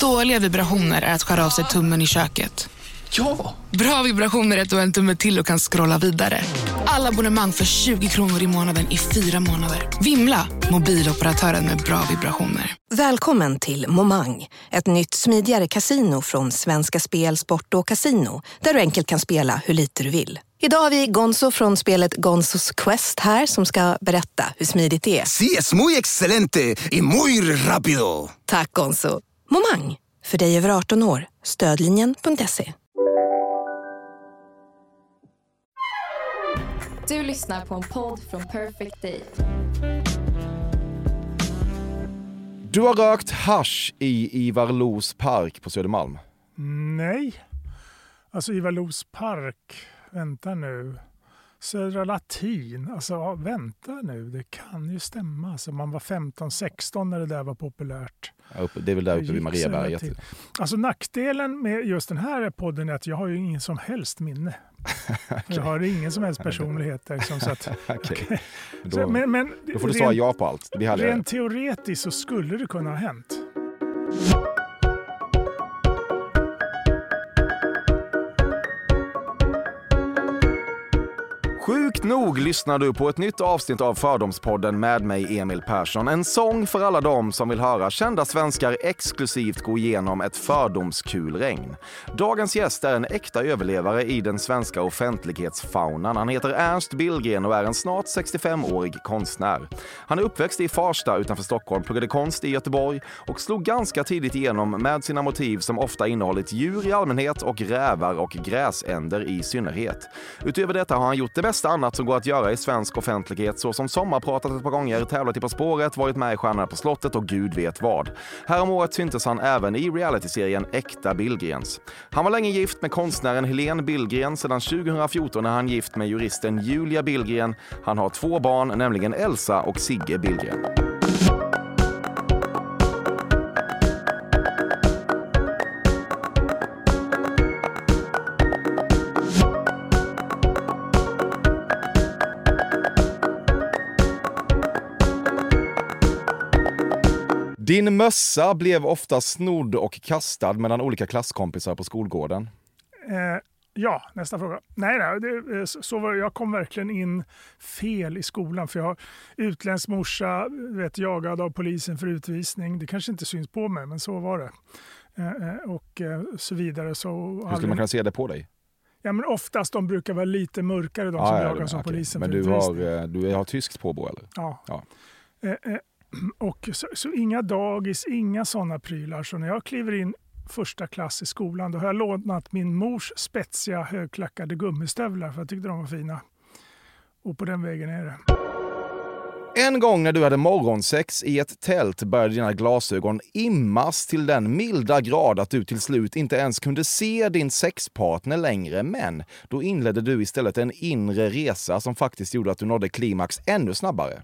Dåliga vibrationer är att skära av sig tummen i köket. Ja! Bra vibrationer är att du har en tumme till och kan scrolla vidare. Alla abonnemang för 20 kronor i månaden i fyra månader. Vimla! Mobiloperatören med bra vibrationer. Välkommen till Momang, ett nytt smidigare casino från Svenska Spel, Sport och Casino där du enkelt kan spela hur lite du vill. Idag har vi Gonzo från spelet Gonzos Quest här som ska berätta hur smidigt det är. Sí, es muy excelente y muy rápido. Tack Gonzo. Momang, för dig över 18 år. Stödlinjen.se. Du lyssnar på en podd från Perfect Day. Du har rökt hash i Ivar Los park på Södermalm. Nej. Alltså Ivar Los park. Vänta nu. Södra Latin. Alltså vänta nu. Det kan ju stämma. Alltså, man var 15-16 när det där var populärt. Ja, Det är väl där uppe vid Mariaberget. Alltså nackdelen med just den här podden är att jag har ju ingen som helst minne. Jag har ingen som helst personlighet. Liksom, så att, Okej. Men så, Då, men, men, då får du svara ja på allt. Det blir härligare. Rent teoretiskt så skulle det kunna ha hänt. Nog lyssnar du på ett nytt avsnitt av Fördomspodden med mig Emil Persson. En sång för alla dem som vill höra kända svenskar exklusivt gå igenom ett fördomskulregn. Dagens gäst är en äkta överlevare i den svenska offentlighetsfaunan. Han heter Ernst Billgren och är en snart 65-årig konstnär. Han är uppväxt i Farsta utanför Stockholm, pluggade konst i Göteborg och slog ganska tidigt igenom med sina motiv som ofta innehållit djur i allmänhet och rävar och gräsänder i synnerhet. Utöver detta har han gjort det bästa annat som går att göra i svensk offentlighet såsom sommarpratat ett par gånger, tävlat i På spåret, varit med i Stjärnorna på slottet och gud vet vad. Häromåret syntes han även i realityserien Äkta Billgrens. Han var länge gift med konstnären Helene Billgren. Sedan 2014 är han gift med juristen Julia Billgren. Han har två barn, nämligen Elsa och Sigge Billgren. Din mössa blev ofta snodd och kastad mellan olika klasskompisar på skolgården. Eh, ja, nästa fråga. Nej, nej det, eh, så var, jag kom verkligen in fel i skolan. För jag har utländsk morsa, vet, jagad av polisen för utvisning. Det kanske inte syns på mig, men så var det. Eh, eh, och eh, så vidare. Så Hur skulle man kunna se det på dig? ja, men oftast de brukar vara lite mörkare, de som Ah, ja, jagas av polisen Men för du har, utvisning. eh, du har tyskt påbrå eller? Ja. Ja. Eh, eh, och så, så inga dagis, inga sådana prylar. Så när jag kliver in första klass i skolan, då har jag lånat min mors spetsiga högklackade gummistövlar för jag tyckte de var fina. Och på den vägen är det. En gång när du hade morgonsex i ett tält började dina glasögon immas till den milda grad att du till slut inte ens kunde se din sexpartner längre. Men då inledde du istället en inre resa som faktiskt gjorde att du nådde klimax ännu snabbare.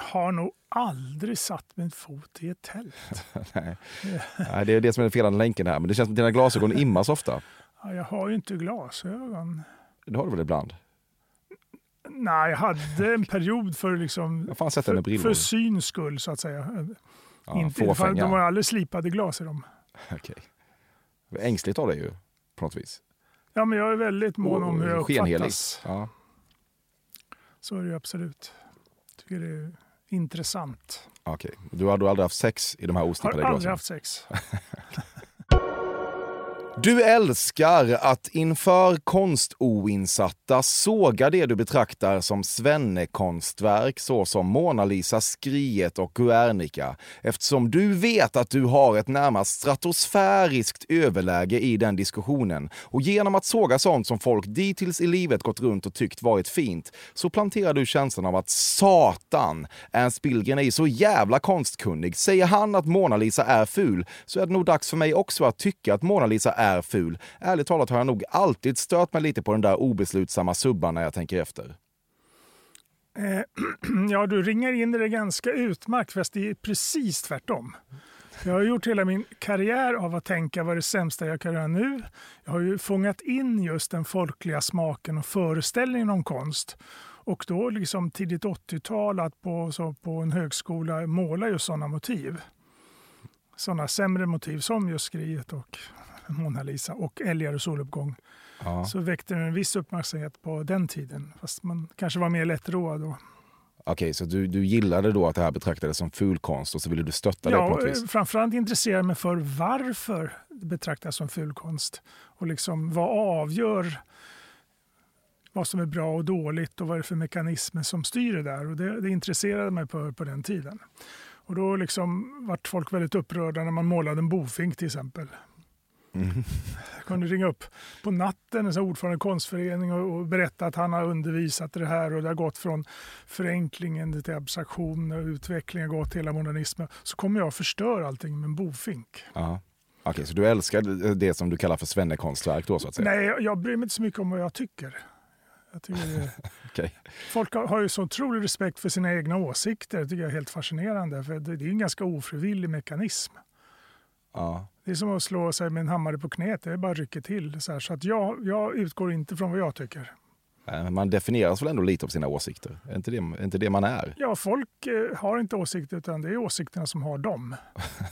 Har nog aldrig satt min fot i ett tält. Nej. Nej, det är det som är den felande länken här, men det känns som att dina glasögon immas ofta. Ja, jag har ju inte glasögon. Det har du väl ibland? Nej, jag hade en period för, liksom, för, för syns skull, så att säga. Ja, inte, de har aldrig slipade glas i dem. Okej. Är Ängsligt av dig ju, på något vis. Ja, men jag är väldigt mån om hur jag uppfattas. Ja. Så är det ju absolut. Tycker det är intressant. Okej. Du har du aldrig haft sex i de här Har osnippade aldrig glasen? haft sex. Du älskar att inför konstoinsatta såga det du betraktar som svennekonstverk såsom Mona Lisa, Skriet och Guernica eftersom du vet att du har ett närmast stratosfäriskt överläge i den diskussionen. Och genom att såga sånt som folk dittills i livet gått runt och tyckt varit fint så planterar du känslan av att satan, Ernst Billgren är ju så jävla konstkunnig. Säger han att Mona Lisa är ful så är det nog dags för mig också att tycka att Mona Lisa är är ful. Ärligt talat har jag nog alltid stört mig lite på den där obeslutsamma subban när jag tänker efter. Eh, ja, du ringar in det ganska utmärkt, fast det är precis tvärtom. Jag har gjort hela min karriär av att tänka vad är det sämsta jag kan göra nu. Jag har ju fångat in just den folkliga smaken och föreställningen om konst. Och då liksom tidigt 80-tal att på, så på en högskola måla just sådana motiv. sådana sämre motiv som just skriet och Mona Lisa och älgar och soluppgång Ja. så väckte den en viss uppmärksamhet på den tiden. Fast man kanske var mer lättroad då. Okej, så du, du gillade då att det här betraktades som fulkonst och så ville du stötta det på Ja, något vis? eh, framförallt intresserade mig för varför det betraktas som fulkonst. Och liksom vad avgör vad som är bra och dåligt och vad är det för mekanismer som styr det där. Och det, det intresserade mig på, på den tiden. Och då liksom vart folk väldigt upprörda när man målade en bofink till exempel. Mm. Jag kunde ringa upp på natten en ordförande i konstförening och, och berätta att han har undervisat det här och det har gått från förenklingen till abstraktion och utveckling har gått till hela modernismen. Så kommer jag förstöra allting med en bofink. Ja. Okej, så du älskar det som du kallar för svennekonstverk då så att säga? Nej, jag, jag bryr mig inte så mycket om vad jag tycker. Jag tycker Okej. folk har, har ju så otrolig respekt för sina egna åsikter. Det tycker jag är helt fascinerande. För det, det är en ganska ofrivillig mekanism. Ja. Det är som att slå sig med en hammare på knät. Det är bara rycker till. Så, här. så att jag, jag utgår inte från vad jag tycker. Man definieras väl ändå lite av sina åsikter? Är inte det, är inte det man är? Ja, folk eh, har inte åsikter utan det är åsikterna som har dem.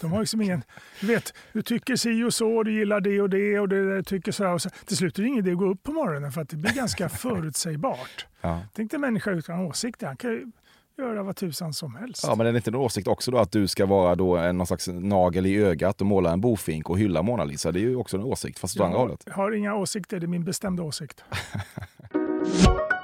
De har liksom ingen... Du vet, du tycker si och så, du gillar det och det och där, tycker så här. Och så. Till slut är det ingen idé att gå upp på morgonen för att det blir ganska förutsägbart. Ja. Tänk dig en människa utan åsikter. Han kan ju göra vad tusan som helst. Ja, men är det inte en åsikt också då att du ska vara då en, någon slags nagel i ögat och måla en bofink och hylla Mona Lisa? Det är ju också en åsikt, fast åt andra hållet. jag har inga åsikter, det är min bestämda åsikt.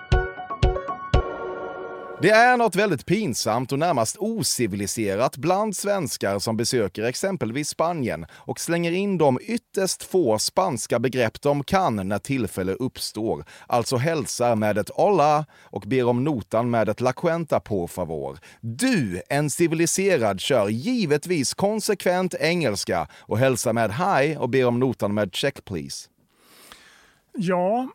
Det är något väldigt pinsamt och närmast ociviliserat bland svenskar som besöker exempelvis Spanien och slänger in de ytterst få spanska begrepp de kan när tillfälle uppstår. Alltså hälsar med ett hola och ber om notan med ett la cuenta por favor. Du, en civiliserad, kör givetvis konsekvent engelska och hälsar med hi och ber om notan med check please. Ja,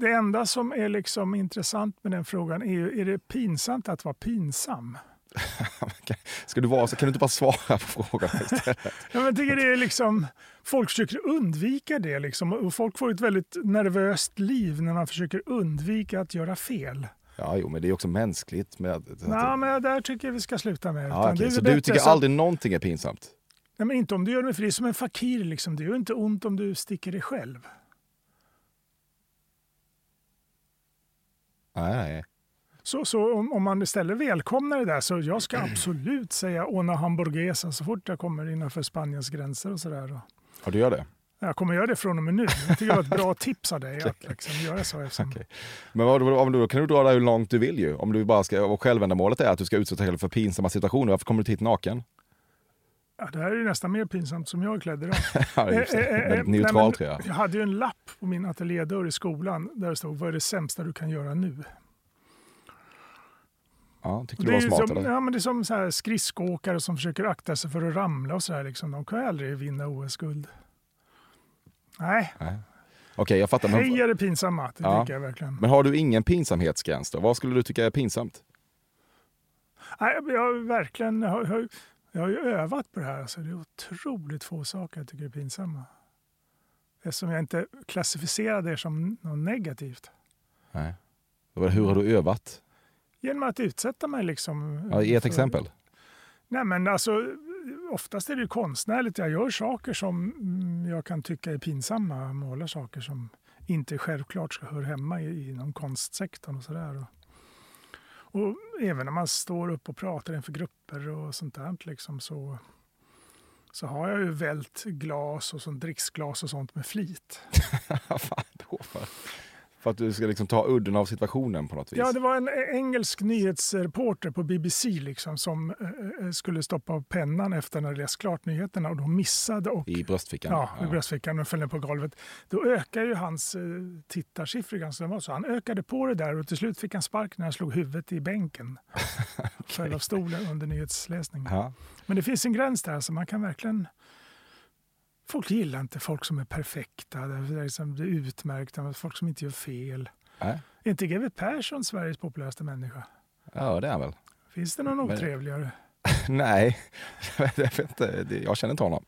det enda som är liksom intressant med den frågan är ju, är det pinsamt att vara pinsam? Ska du vara så kan du inte bara svara på frågan istället? Jag tycker det är liksom, folk försöker undvika det liksom, och folk får ett väldigt nervöst liv när man försöker undvika att göra fel. Ja, jo, men det är också mänskligt. Med Nej, men där tycker jag vi ska sluta med. Ja, är Så du tycker så- aldrig någonting är pinsamt? Nej, men inte om du gör det, för det är som en fakir. Liksom. Det gör inte ont om du sticker dig själv. Nej. Så, så om, om man istället välkomnar det där så jag ska absolut säga ona hamburguesa så fort jag kommer innanför Spaniens gränser och sådär. Ja, du gör det? Jag kommer göra det från och med nu. Jag tycker det var ett bra tips av dig att liksom göra så. Eftersom, Okej. Men vad, om du, kan du dra det hur långt du vill ju. Om du bara ska, och självändamålet är att du ska utsätta dig för pinsamma situationer. Varför kommer du hit naken? Ja, det här är ju nästan mer pinsamt som jag är klädd idag. Ja, det Eh, eh, eh, nej, neutral tror jag. Jag hade ju en lapp på min ateljédörr i skolan där det stod vad är det sämsta du kan göra nu? Ja, tyckte Det du var smart som, eller? ja, men det är som så här skridskoåkare som försöker akta sig för att ramla och så här. Liksom. De kan ju aldrig vinna OS-guld. Nej, Okej, jag fattar. Men, hej är det pinsamma. Det Ja. jag verkligen. men har du ingen pinsamhetsgräns då? Vad skulle du tycka är pinsamt? Nej, jag verkligen jag jag jag har ju övat på det här. Alltså, det är otroligt få saker jag tycker är pinsamma. Eftersom jag inte klassificerar det som något negativt. Nej. Hur har du övat? Genom att utsätta mig liksom. Ja, ge ett för- exempel. Nej, men alltså, oftast är det ju konstnärligt. Jag gör saker som jag kan tycka är pinsamma. Jag målar saker som inte självklart ska höra hemma i, inom konstsektorn och sådär. Och, även när man står upp och pratar inför grupper och sånt där liksom, så, så har jag ju vält glas och sånt, dricksglas och sånt med flit. Fan då för? Att du ska liksom ta udden av situationen på något vis? Ja, det var en engelsk nyhetsreporter på BBC liksom, som eh, eh, skulle stoppa pennan efter när det läst klart nyheterna och de missade och I bröstfickan? Ja, i bröstfickan och föll ner på golvet. Då ökar ju hans eh, tittarsiffror ganska. Så han ökade på det där och till slut fick han spark när han slog huvudet i bänken. Föll av stolen under nyhetsläsningen. Ja. Men det finns en gräns där, så man kan verkligen... Folk gillar inte folk som är perfekta, det är, liksom, det är utmärkta, folk som inte gör fel. Nej. Är inte GW Persson Sveriges populäraste människa? ja, det är han väl? Finns det någon otrevligare? Nej, jag vet inte. Jag känner inte honom.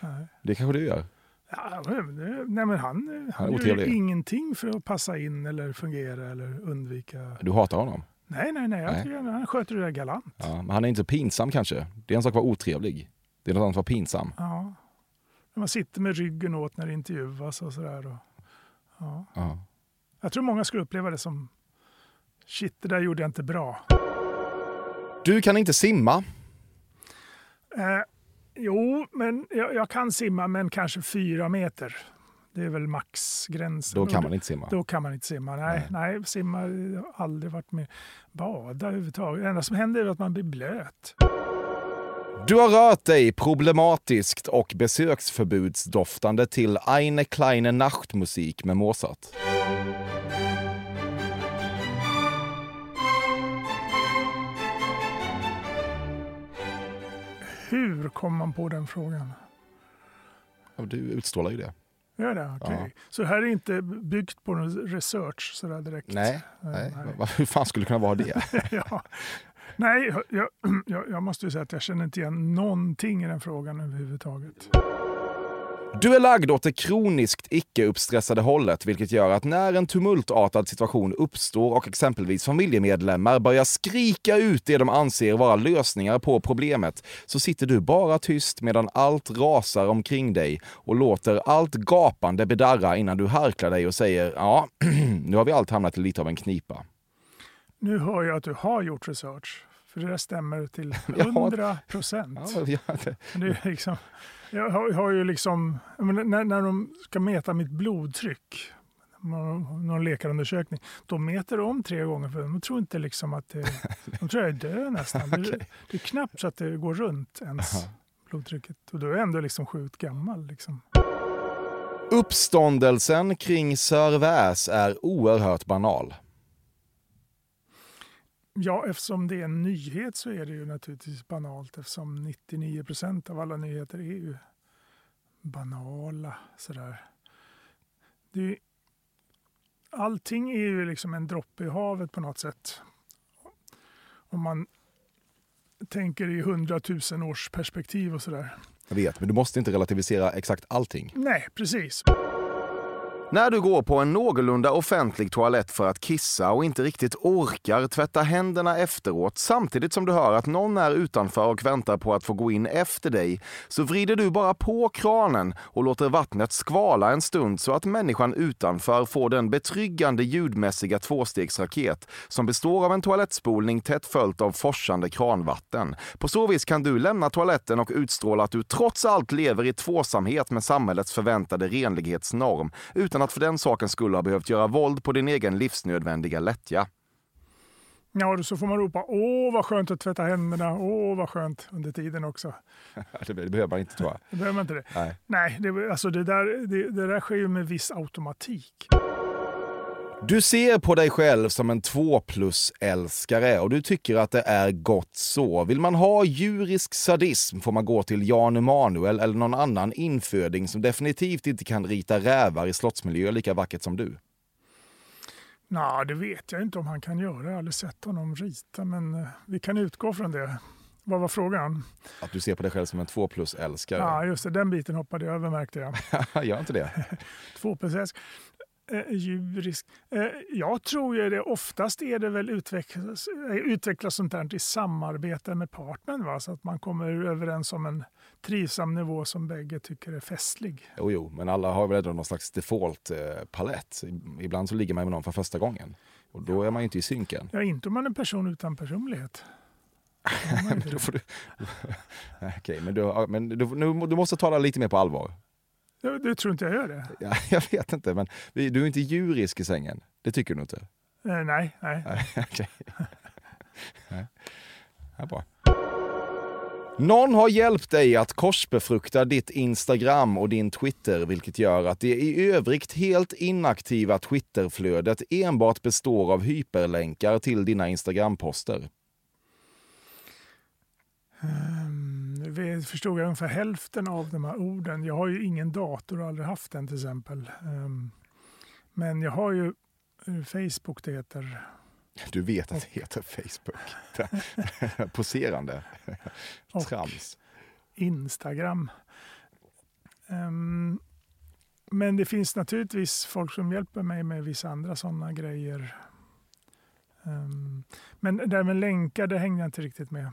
Nej. Det kanske du gör? Ja, men det- nej, men han, Han han är gör ingenting för att passa in eller fungera eller undvika. Du hatar honom? Nej, nej, nej. Jag Nej. tycker han sköter det där galant. Ja, men han är inte så pinsam kanske. Det är en sak att vara otrevlig. Det är något annat var pinsam. Ja. Man sitter med ryggen åt när det intervjuas och sådär. Och, ja. Ja. Jag tror många skulle uppleva det som shit, det där gjorde jag inte bra. Du kan inte simma. Eh, jo, men jag, jag kan simma, men kanske fyra meter. Det är väl maxgränsen. Då kan man inte simma. Då kan man inte simma. Nej, nej. simma jag har aldrig varit med. Bada överhuvudtaget. Det enda som händer är att man blir blöt. Du har rört dig problematiskt och besöksförbudsdoftande till Eine kleine Nachtmusik med Mozart. Hur kom man på den frågan? Ja, Du utstrålar ju det. Gör det? Okej. Ja. Så här är inte byggt på någon research sådär direkt? Nej, nej. Va- Hur fan skulle det kunna vara det? ja. Nej, jag, jag, jag måste ju säga att jag känner inte igen någonting i den frågan överhuvudtaget. Du är lagd åt det kroniskt icke-uppstressade hållet, vilket gör att när en tumultartad situation uppstår och exempelvis familjemedlemmar börjar skrika ut det de anser vara lösningar på problemet, så sitter du bara tyst medan allt rasar omkring dig och låter allt gapande bedarra innan du harklar dig och säger ja, nu har vi allt hamnat i lite av en knipa. Nu hör jag att du har gjort research. För det där stämmer till Jag har- 100 procent. Ja, ja, det- Det är liksom, jag har, jag har ju liksom, när, när de ska mäta mitt blodtryck, någon, läkarundersökning, då mäter de om tre gånger för de tror inte liksom att det, de tror jag är död nästan. Det, det är knappt så att det går runt ens blodtrycket. Och då är jag ändå liksom sjukt gammal. Liksom. Uppståndelsen kring Sir Väs är oerhört banal. Ja, eftersom det är en nyhet så är det ju naturligtvis banalt eftersom 99 procent av alla nyheter är ju banala. Sådär. Det är, ju- allting är ju liksom en droppe i havet på något sätt. Om man tänker i hundratusen års perspektiv och sådär. Jag vet, men du måste inte relativisera exakt allting. Nej, precis. När du går på en någorlunda offentlig toalett för att kissa och inte riktigt orkar tvätta händerna efteråt samtidigt som du hör att någon är utanför och väntar på att få gå in efter dig så vrider du bara på kranen och låter vattnet skvala en stund så att människan utanför får den betryggande ljudmässiga tvåstegsraket som består av en toalettspolning tätt följt av forsande kranvatten. På så vis kan du lämna toaletten och utstråla att du trots allt lever i tvåsamhet med samhällets förväntade renlighetsnorm utan att för den saken skulle ha behövt göra våld på din egen livsnödvändiga lättja. Ja, så får man ropa åh vad skönt att tvätta händerna, åh vad skönt under tiden också. Det behöver man inte tror jag. Det behöver man inte det. Nej. Nej, det, alltså det, där, det, det där sker ju med viss automatik. Du ser på dig själv som en 2 plus-älskare och du tycker att det är gott så. Vill man ha djurisk sadism får man gå till Jan Emanuel eller någon annan inföding som definitivt inte kan rita rävar i slottsmiljö lika vackert som du. Nej, det vet jag inte om han kan göra. Jag har aldrig sett honom rita, men eh, vi kan utgå från det. Vad var frågan? Att du ser på dig själv som en 2 plus-älskare. Ja, just det. Den biten hoppade jag över märkte jag. Gör inte det? Två plus ett. Eh, djurisk. Eh, jag tror ju det oftast är det väl utvecklas, eh, utvecklas sånt här i samarbete med partnern. Va? Så att man kommer överens om en trivsam nivå som bägge tycker är festlig. Jo, jo, men alla har väl ändå någon slags default-palett. Ibland så ligger man med någon för första gången. Och då är man ju inte i synken. Ja, inte om man är en person utan personlighet. Inte Då får du... Okej, men, du, ja, men du, nu, du måste ta det lite mer på allvar. Det, det tror inte jag gör det. Ja, jag vet inte, men du är inte djurisk i sängen. Det tycker du inte? Eh, nej, nej. Nej, okej. Nej. Ja, bra. Någon har hjälpt dig att korsbefrukta ditt Instagram och din Twitter, vilket gör att det i övrigt helt inaktiva Twitterflödet enbart består av hyperlänkar till dina Instagram-poster. Vi förstod jag ungefär hälften av de här orden. Jag har ju ingen dator och aldrig haft en till exempel. Ehm, men jag har ju eh, Facebook det heter. Du vet att det heter Facebook. Poserande. Och Trams. Instagram. Ehm, men det finns naturligtvis folk som hjälper mig med vissa andra sådana grejer. Ehm, men det där med länkar, det hängde jag inte riktigt med.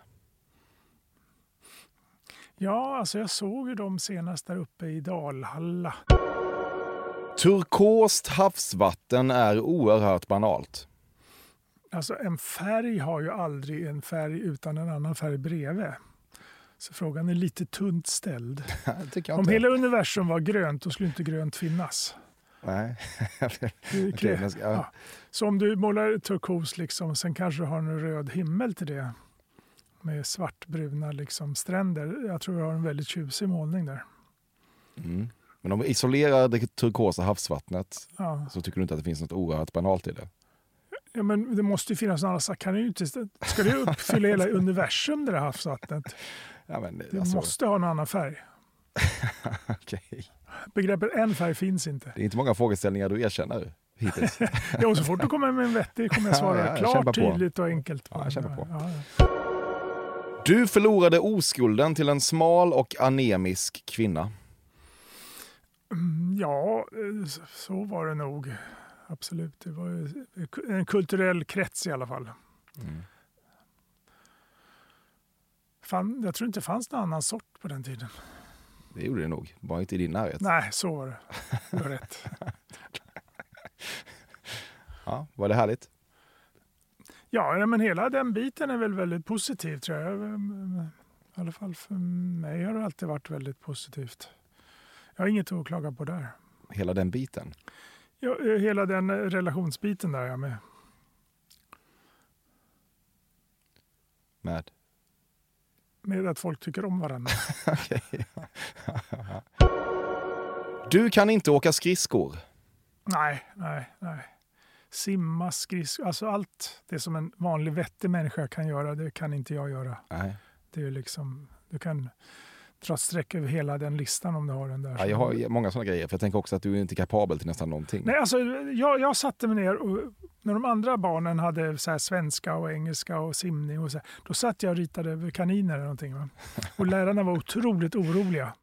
Ja, alltså jag såg ju dem senast där uppe i Dalhalla. Turkost havsvatten är oerhört banalt. Alltså en färg har ju aldrig en färg utan en annan färg bredvid. Så frågan är lite tunt ställd. Om hela universum var grönt, då skulle inte grönt finnas. Nej. Ska- ja. Så om du målar turkos, liksom, sen kanske du har en röd himmel till det med svartbruna liksom, stränder. Jag tror du har en väldigt tjusig målning där. Mm. Men om vi isolerar det turkosa havsvattnet Ja. så tycker du inte att det finns något oerhört banalt i det? Ja, men det måste ju finnas något annat. Kan det ju inte, ska det uppfylla hela universum, det där havsvattnet? Ja, men, Det alltså, måste ha en annan färg. okej. Begreppet en färg finns inte. Det är inte många frågeställningar du erkänner hittills. Jo, så fort du kommer med en vettig kommer jag svara Ja, ja, klart, tydligt och enkelt. På Ja, den. kämpa på. Ja, ja. Du förlorade oskulden till en smal och anemisk kvinna. Mm, Ja, eh, så- var det nog. Absolut. Det var en kulturell krets i alla fall. Mm. Fan, jag tror inte det fanns någon annan sort på den tiden. Det gjorde det nog, bara inte i din närhet. Nej, så var det. Du har rätt. Ja, var det härligt? Ja, men hela den biten är väl väldigt positiv tror jag. I alla fall för mig har det alltid varit väldigt positivt. Jag har inget att klaga på där. Hela den biten? Ja, eh, hela den eh, relationsbiten där jag med. Med? Med att folk tycker om varandra. Okej. Du kan inte åka skridskor. nej, nej, nej. Simma, skridskor, alltså allt det som en vanlig vettig människa kan göra, det kan inte jag göra. Nej. Det är liksom, du kan dra ett streck över hela den listan om du har den där. Ja, jag har många sådana grejer, för jag tänker också att du är inte kapabel till nästan någonting. Nej, alltså, jag, jag satte mig ner och när de andra barnen hade så svenska och engelska och simning och så här, då satt jag och ritade kaniner eller någonting. Va? Och lärarna var otroligt oroliga.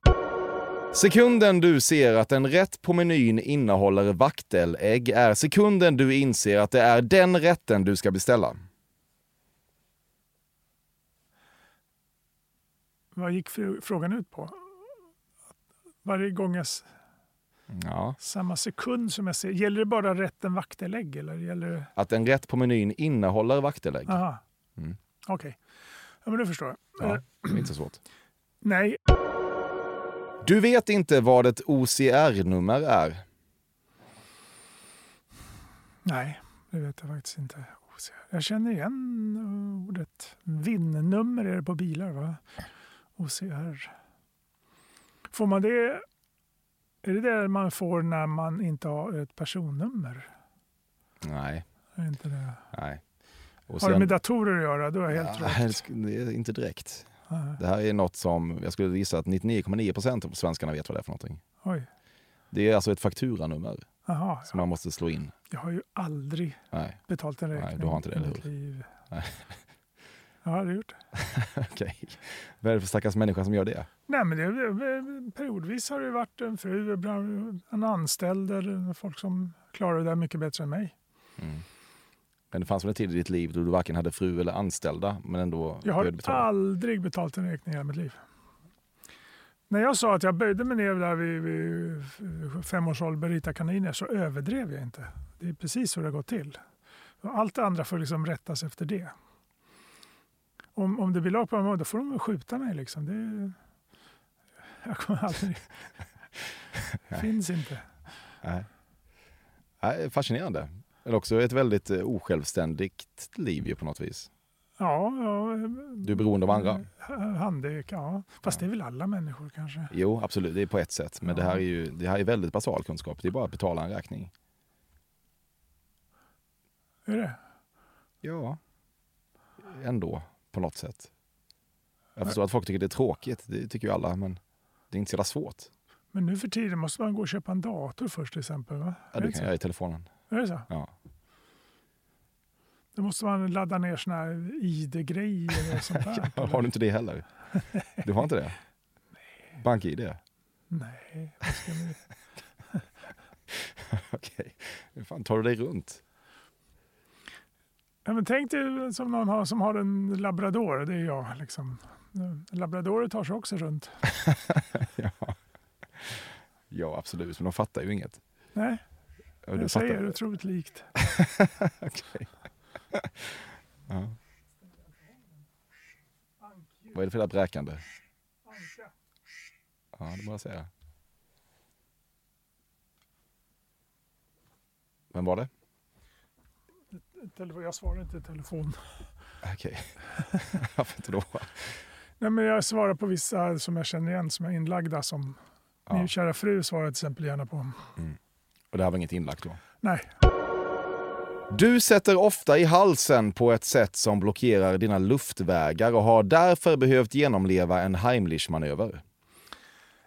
Sekunden du ser att en rätt på menyn innehåller vaktelägg är sekunden du inser att det är den rätten du ska beställa. Vad gick fr- frågan ut på? Varje gång jag, Ja. samma sekund som jag ser, gäller det bara rätten vaktelägg eller gäller det? Att en rätt på menyn innehåller vaktelägg. Aha, Mm. okej. Ja, men det förstår jag. Ja, Eh, det är inte så svårt. nej, Du vet inte vad ett OCR-nummer är. nej, det vet jag faktiskt inte. Jag känner igen eh, ordet. VIN-nummer är det på bilar va? OCR. Får man det? Är det det man får när man inte har ett personnummer? Nej, Är inte det? nej. Och Har det med datorer att göra? Då är jag helt Ja, rätt. inte direkt. Nej. Det här är något som jag skulle gissa att 99,9% av svenskarna vet vad det är för någonting. Oj, Det är alltså ett fakturanummer jaha. som man måste slå in. Jag har ju aldrig Nej, betalt en Nej, räkning du har inte det, eller hur? Nej. Jag har aldrig gjort det. okej. Vad är det för stackars människa som gör det? Nej, men det, periodvis har det varit en fru, en anställd eller folk som klarar det där mycket bättre än mig. Mm. Men det fanns väl en tid i ditt liv då du varken hade fru eller anställda men ändå Jag har aldrig betalt en räkning i hela mitt liv. När jag sa att jag böjde mig ner där vid, vid fem års ålder ritade kaniner så överdrev jag inte. Det är precis så det har gått till. Allt det andra får liksom rättas efter det. Om, om det blir lag på mig, då får de skjuta mig. Liksom. Det, jag kommer aldrig... Finns inte. Nej. Nej, fascinerande. Men också ett väldigt eh, osjälvständigt liv ju på något vis. Ja, ja. Du är beroende av andra. Handduk, ja. Fast det är väl alla människor kanske. Jo, absolut. Det är på ett sätt. Men Ja. det här är ju det här är väldigt basal kunskap. Det är bara att betala en räkning. Är det? Ja. Ändå, på något sätt. Jag förstår att folk tycker det är tråkigt. Det tycker ju alla. Men det är inte så jävla svårt. Men nu för tiden måste man gå och köpa en dator först till exempel. Va? Ja, det det kan jag i telefonen. Är det så? Ja. Då måste man ladda ner såna här ID-grejer och sånt där. Har du inte det heller? Du har inte det? BankID? Nej, vad ska vi... Okej. Hur fan tar du dig runt? ja, men tänk dig som någon har, som har en labrador. Det är jag. Liksom. Labradorer tar sig också runt. ja. ja, absolut. Men de fattar ju inget. Nej, Ja, du jag säger det otroligt likt. Ja. Vad är det för jävla bräkande? Ja, det må jag säga. Vem var det? Jag svarar inte i telefon. Okej. Varför inte då? Nej, men jag svarar på vissa som jag känner igen som är inlagda. Som Ja. min kära fru svarar till exempel gärna på. Och det här var inget inlagt då? Nej, Du sätter ofta i halsen på ett sätt som blockerar dina luftvägar och har därför behövt genomleva en Heimlich-manöver.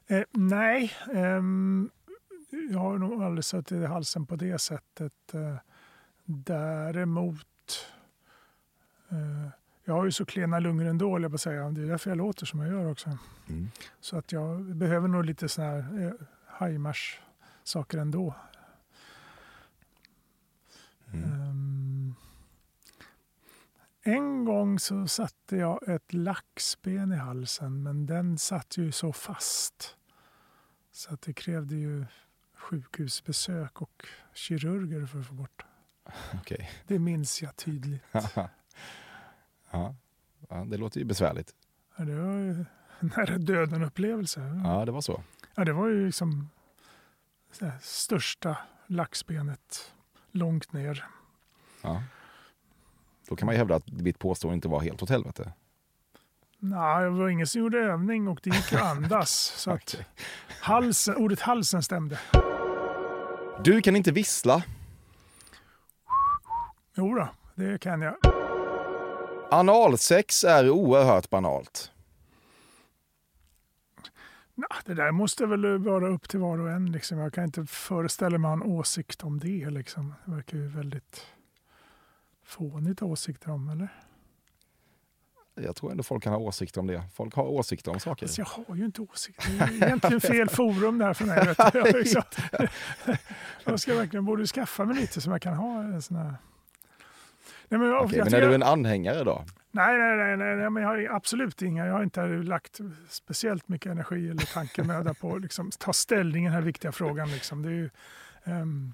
eh, nej. ehm, jag har nog aldrig suttit i halsen på det sättet. Eh, däremot. Eh, jag har ju så klena lungor ändå, jag på säga. Det är därför jag låter som jag gör också. Mm. Så att jag behöver nog lite sådana här eh, Heimars saker ändå. Ehm, en gång så satte jag ett laxben i halsen men den satt ju så fast. Så att det krävde ju sjukhusbesök och kirurger för att få bort. Okej. Det minns jag tydligt. ja. ja, det låter ju besvärligt. Ja, Det var ju nära döden upplevelse. Ja, det var så. Ja, det var ju liksom här, största laxbenet långt ner. Ja. Då kan man ju hävda att mitt påstående inte var helt åt helvete. Nej, det var ingen som gjorde övning och det gick att andas. så att halsen, ordet halsen stämde. Du kan inte vissla. Jo då, det kan jag. Analsex är oerhört banalt. Det där måste väl vara upp till var och en. Liksom. Jag kan inte föreställa mig en åsikt om det. Liksom. Det verkar ju väldigt fånigt åsikter om, eller? Jag tror ändå folk kan ha åsikter om det. Folk har åsikter om saker. Fast jag har ju inte åsikter. Det är egentligen fel forum det här för mig. Vet. Jag, liksom, jag ska verkligen borde skaffa mig lite som jag kan ha en sån här... Nej, men, jag, Okej, jag men är tycker- du en anhängare då? Nej, nej, nej, nej, nej men jag har absolut inga. Jag har inte lagt speciellt mycket energi eller tankemöda på att liksom, ta ställning i den här viktiga frågan. Liksom. Det är ju, ehm,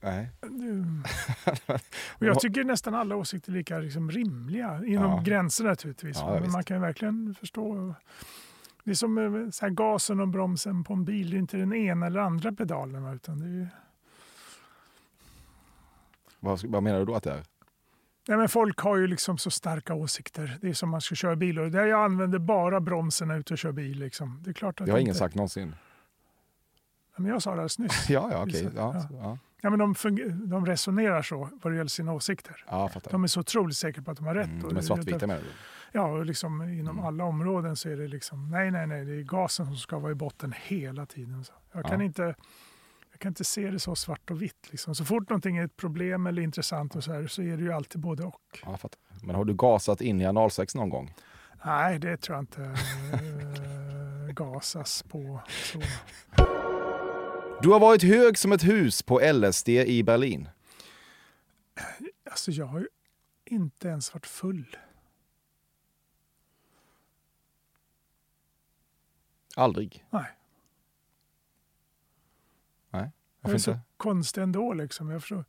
Nej. och jag tycker nästan alla åsikter är lika liksom, rimliga, inom Ja. gränser naturligtvis. Ja, men man kan ju verkligen förstå. Det är som eh, så här, gasen och bromsen på en bil. Det är inte den ena eller andra pedalen. Utan det är ju, Vad, vad menar du då att det är? Nej, men folk har ju liksom så starka åsikter. Det är som man ska köra bil. Och jag använder bara bromsen när jag är ute och kör bil. Liksom. Det är klart att Det har inte- ingen sagt någonsin. Ja, Men jag sa det alldeles nyss. Ja, ja. Visst, Ja, ja. ja. Men de, de resonerar så vad det gäller sina åsikter. ja. De är så otroligt säkra på att de har rätt. Mm, de är det- svartvita menar du? Ja, och liksom inom Mm. alla områden så är det liksom nej, nej, nej, det är gasen som ska vara i botten hela tiden. Så jag, kan inte, jag kan inte se det så svart och vitt. Liksom. Så fort någonting är ett problem eller intressant och så, här, så är det ju alltid både och. Ja. Men har du gasat in i analsex någon gång? Nej, det tror jag inte eh, gasas på. Så. Du har varit hög som ett hus på LSD i Berlin. Alltså, jag har ju inte ens varit full. Aldrig? Nej. Nej, Jag är så inte? konstig ändå. Liksom. Jag, förstår.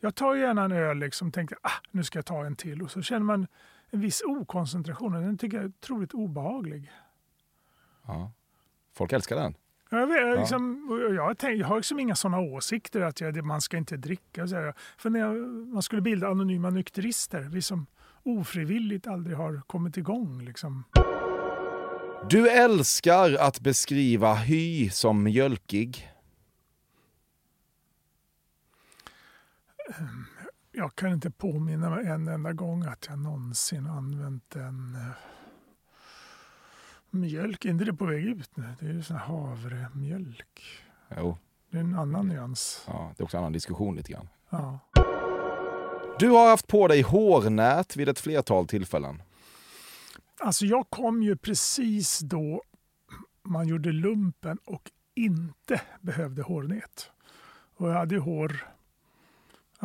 jag tar gärna en öl liksom, tänkte ah, nu ska jag ta en till och så känner man en viss okoncentration och den tycker jag är otroligt obehaglig. Ja. Folk älskar den. Jag, vet, jag, liksom, och jag, tänk, jag har liksom inga sådana åsikter att jag, man ska inte dricka. Så här. För när jag, man skulle bilda anonyma nykterister, vi som ofrivilligt aldrig har kommit igång. Liksom. Du älskar att beskriva hy som mjölkig. Jag kan inte påminna mig en enda gång att jag någonsin använt en eh, mjölk. Är inte det på väg ut nu? Det är ju sån här havremjölk. Jo, Det är en annan nyans. ja, det är också en annan diskussion lite grann. Ja. Du har haft på dig hårnät vid ett flertal tillfällen. Alltså jag kom ju precis då man gjorde lumpen och inte behövde hårnät. Och jag hade ju hår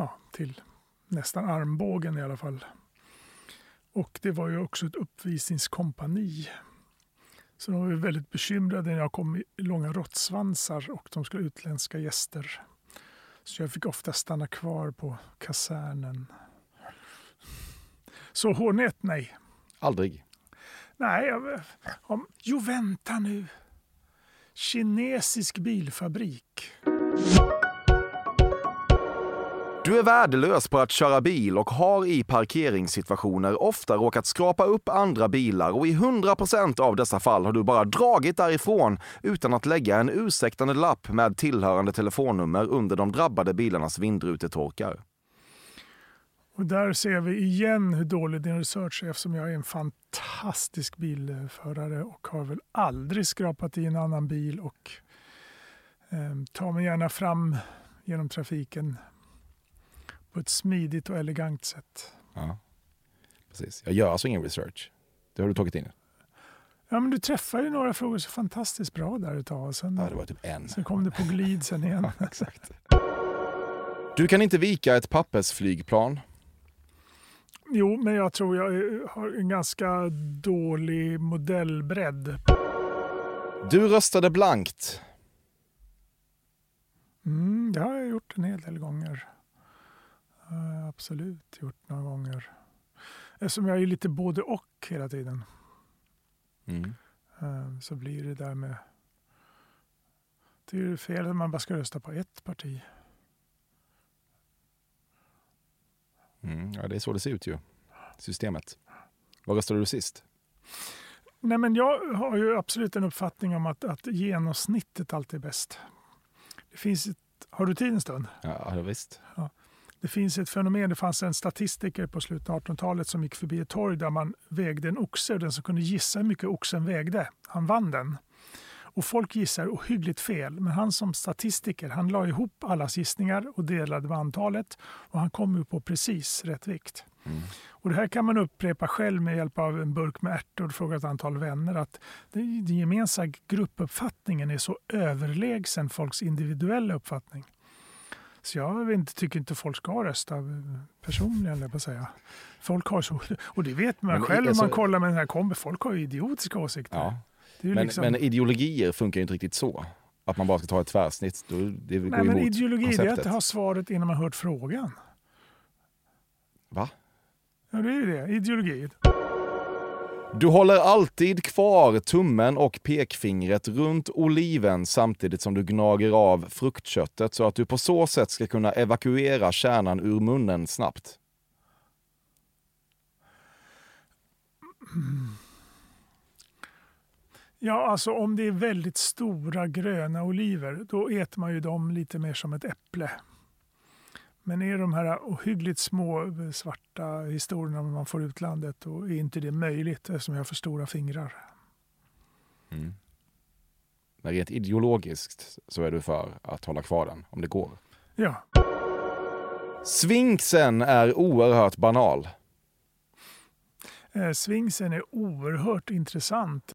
ja, till nästan armbågen i alla fall. Och det var ju också ett uppvisningskompani. Så de var väldigt bekymrade när jag kom i långa råttsvansar och de skulle ha utländska gäster. Så jag fick ofta stanna kvar på kasernen. Så hårnät, nej. Aldrig. Nej, jag, om, jo vänta nu. Kinesisk bilfabrik. Du är värdelös på att köra bil och har i parkeringssituationer ofta råkat skrapa upp andra bilar och i 100% av dessa fall har du bara dragit därifrån utan att lägga en ursäktande lapp med tillhörande telefonnummer under de drabbade bilarnas vindrutetorkar. Och där ser vi igen hur dålig din research är eftersom jag är en fantastisk bilförare och har väl aldrig skrapat i en annan bil och eh, tar mig gärna fram genom trafiken på ett smidigt och elegant sätt. Ja, precis. Jag gör alltså ingen research. Det har du tagit in. Ja, men du träffar ju några frågor så fantastiskt bra där ett tag. Sen, Ja, det var typ en. sen kom det på glid sen igen. Exakt. Du kan inte vika ett pappersflygplan. Jo, men jag tror jag är- har en ganska dålig modellbredd. Du röstade blankt. Mm, det har jag gjort en hel del gånger. Har jag absolut gjort några gånger. Eftersom jag är lite både och hela tiden Mm. eh, så blir det där med... Det är ju fel att man bara ska rösta på ett parti. Mm. Ja, det är så det ser ut ju. Systemet. Vad röstade du sist? Nej, men jag har ju absolut en uppfattning om att, att genomsnittet alltid är bäst. Det finns ett, har du tid en stund? Ja, ja, visst. Det finns ett fenomen, det fanns en statistiker på slutet av 1800-talet som gick förbi ett torg där man vägde en oxe och den som kunde gissa hur mycket oxen vägde, han vann den. Och folk gissar ohyggligt fel, men han som statistiker han la ihop allas gissningar och delade med antalet och han kom ju på precis rätt vikt. Och det här kan man upprepa själv med hjälp av en burk med ärtor och fråga ett antal vänner att den den gemensamma gruppuppfattningen är så överlägsen folks individuella uppfattning. Så jag inte, tycker inte folk ska rösta personligen, jag på säga. Folk har så, och det vet man Men själv om alltså- man kollar med den här kombi. Folk har ju idiotiska åsikter. Ja. Men, liksom, men ideologier funkar ju inte riktigt så. Att man bara ska ta ett tvärsnitt. Då, det går nej, men ideologi det är konceptet. att ha svaret innan man hört frågan. Va? Ja, det är ju det. Ideologi. Du håller alltid kvar tummen och pekfingret runt oliven samtidigt som du gnager av fruktköttet så att du på så sätt ska kunna evakuera kärnan ur munnen snabbt. Ja, alltså om det är väldigt stora gröna oliver, då äter man ju dem lite mer som ett äpple. Men är de här ohyggligt små eh, svarta historierna man får utlandet, då är inte det möjligt eftersom jag har för stora fingrar. Men rent ideologiskt så är du för att hålla kvar den, om det går. Ja, Svinksen är oerhört banal. eh, svingsen är oerhört intressant.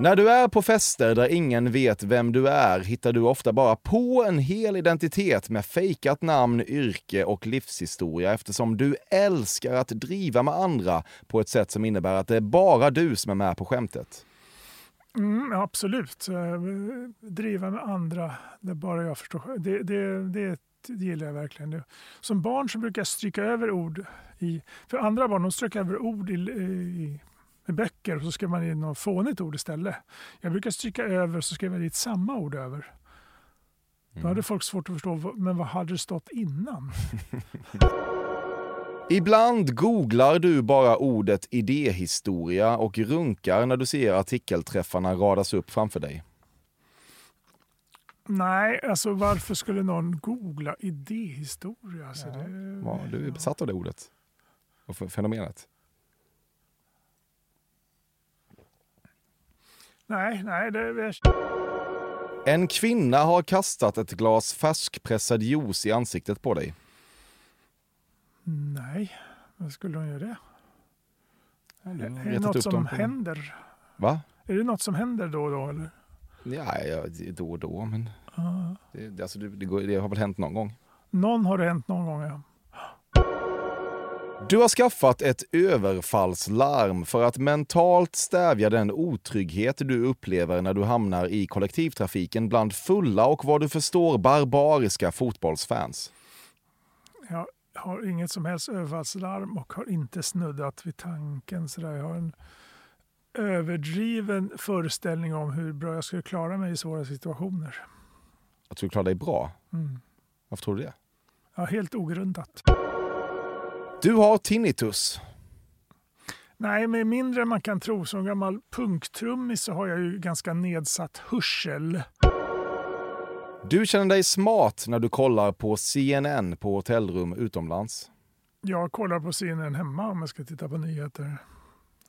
När du är på fester där ingen vet vem du är hittar du ofta bara på en hel identitet med fejkat namn, yrke och livshistoria eftersom du älskar att driva med andra på ett sätt som innebär att det är bara du som är med på skämtet. Mm, absolut. Eh, driva med andra, det är bara jag förstår. Det, det, det, det gillar jag verkligen. Som barn så brukar jag stryka över ord. i... För andra barn de strök över ord i, i med böcker och så skrev man in något fånigt ord istället. Jag brukar stryka över så skrev jag dit samma ord över. Då hade folk svårt att förstå, men vad hade det stått innan? Ibland googlar du bara ordet idéhistoria och runkar när du ser artikelträffarna radas upp framför dig. Nej, alltså varför skulle någon googla idéhistoria? Alltså, det, Ja, du är besatt av det ordet. Och fenomenet. Nej, nej, det är En kvinna har kastat ett glas färskpressad juice i ansiktet på dig. Nej, vad skulle hon göra det? Har Är det något som händer? Va? Är det något som händer då och då? Eller? Ja, ja, då och då, men Ja. det, alltså, det, det, det har väl hänt någon gång. Någon har det hänt någon gång, ja. Du har skaffat ett överfallslarm för att mentalt stävja den otrygghet du upplever när du hamnar i kollektivtrafiken bland fulla och vad du förstår barbariska fotbollsfans. Jag har inget som helst överfallslarm och har inte snuddat vid tanken. Så där. Jag har en överdriven föreställning om hur bra jag skulle klara mig i svåra situationer. Att du klarar dig bra. Mm. Varför tror du det? Ja, helt ogrundat. Du har tinnitus. Nej, med mindre än man kan tro. Som gammal punktrummis så har jag ju ganska nedsatt hörsel. Du känner dig smart när du kollar på CNN på hotellrum utomlands. Jag kollar på CNN hemma om jag ska titta på nyheter.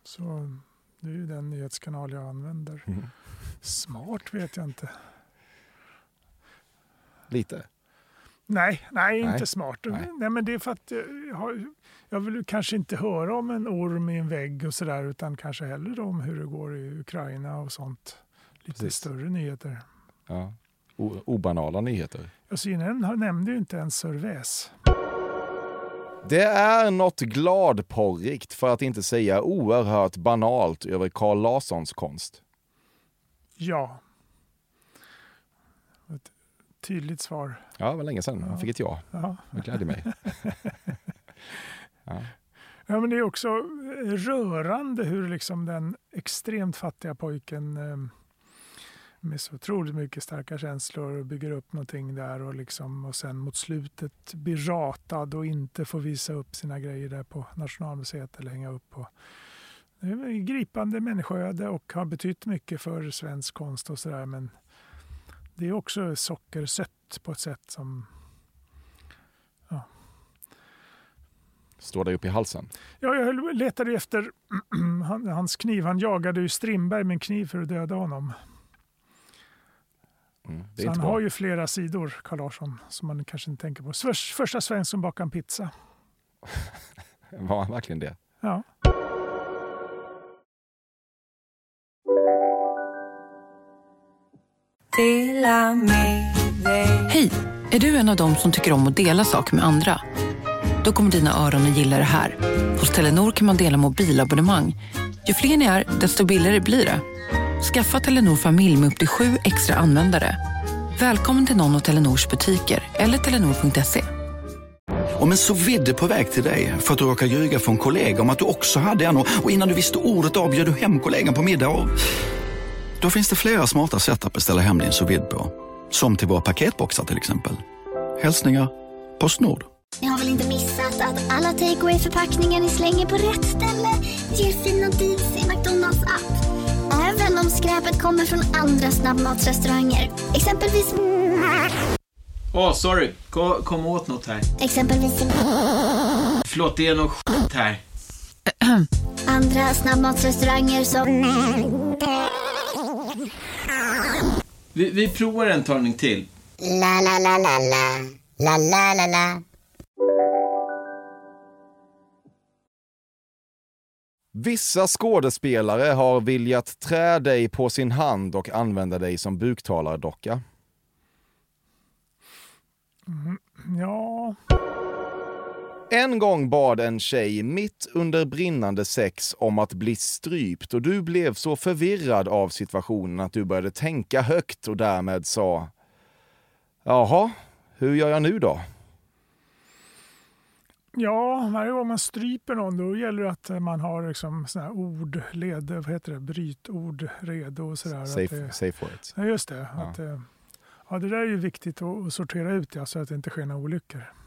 Så det är ju den nyhetskanal jag använder. Mm. Smart vet jag inte. Lite. Nej, nej, Nej. inte smart. Nej. Nej. men det är för att jag, har, jag vill kanske inte höra om en orm i en vägg och sådär utan kanske hellre om hur det går i Ukraina och sånt. Lite Precis. större nyheter. Ja. O- obanala nyheter. Och CNN nämnde ju inte ens Sörväs. Det är något gladporrigt, för att inte säga oerhört banalt, över Carl Larssons konst. Ja. Tydligt svar. Ja, det var länge sedan. Han fick ett ja. Ja. Det glädjer mig. Ja, men det är också rörande hur liksom den extremt fattiga pojken eh, med så otroligt mycket starka känslor bygger upp någonting där och, liksom, och sen mot slutet blir ratad och inte får visa upp sina grejer där på Nationalmuseet eller hänga upp på. Gripande människoöde och har betytt mycket för svensk konst och sådär men det är också sockersött på ett sätt som Står dig upp i halsen. Ja, jag letade efter han- hans kniv. Han jagade ju Strindberg med en kniv för att döda honom. Mm, Så han inte har bra. ju flera sidor, Carl Larsson, som man kanske inte tänker på. Första svensk som bakade en pizza. Var han verkligen det? Ja. Hej! Är du en av dem som tycker om att dela saker med andra? Då kommer dina öron att gilla det här. Hos Telenor kan man dela mobilabonnemang. Ju fler ni är, desto billigare blir det. Skaffa Telenor familj med upp till sju extra användare. Välkommen till någon av Telenors butiker eller telenor.se. Om en så vidde på väg till dig för att du råkar ljuga från kollega om att du också hade en och innan du visste ordet av du hem kollegan på middag och... Då finns det flera smarta sätt att beställa hem din sous på. Som till våra paketboxar till exempel. Hälsningar Postnord. Ni har väl inte missat att alla takeaway förpackningar ni slänger på rätt ställe ger fina deals i McDonalds app. Även om skräpet kommer från andra snabbmatsrestauranger. Exempelvis... Åh, sorry. Kom, kom åt något här. Exempelvis... Förlåt, det är något skit här. Andra snabbmatsrestauranger som... Vi, vi provar en talning till. La, la, la, la, la. La, la, la, la. Vissa skådespelare har viljat trä dig på sin hand och använda dig som buktalardocka. Ja, En gång bad en tjej mitt under brinnande sex om att bli strypt och du blev så förvirrad av situationen att du började tänka högt och därmed sa Jaha, hur gör jag nu då? Ja, varje gång man stryper någon då gäller det att man har liksom såna ord, led, vad heter det, brytord redo. Och sådär. Safe, det, safe words. ja, just det. Ja. Att, ja, det där är ju viktigt att, att sortera ut ja, så att det inte sker några olyckor.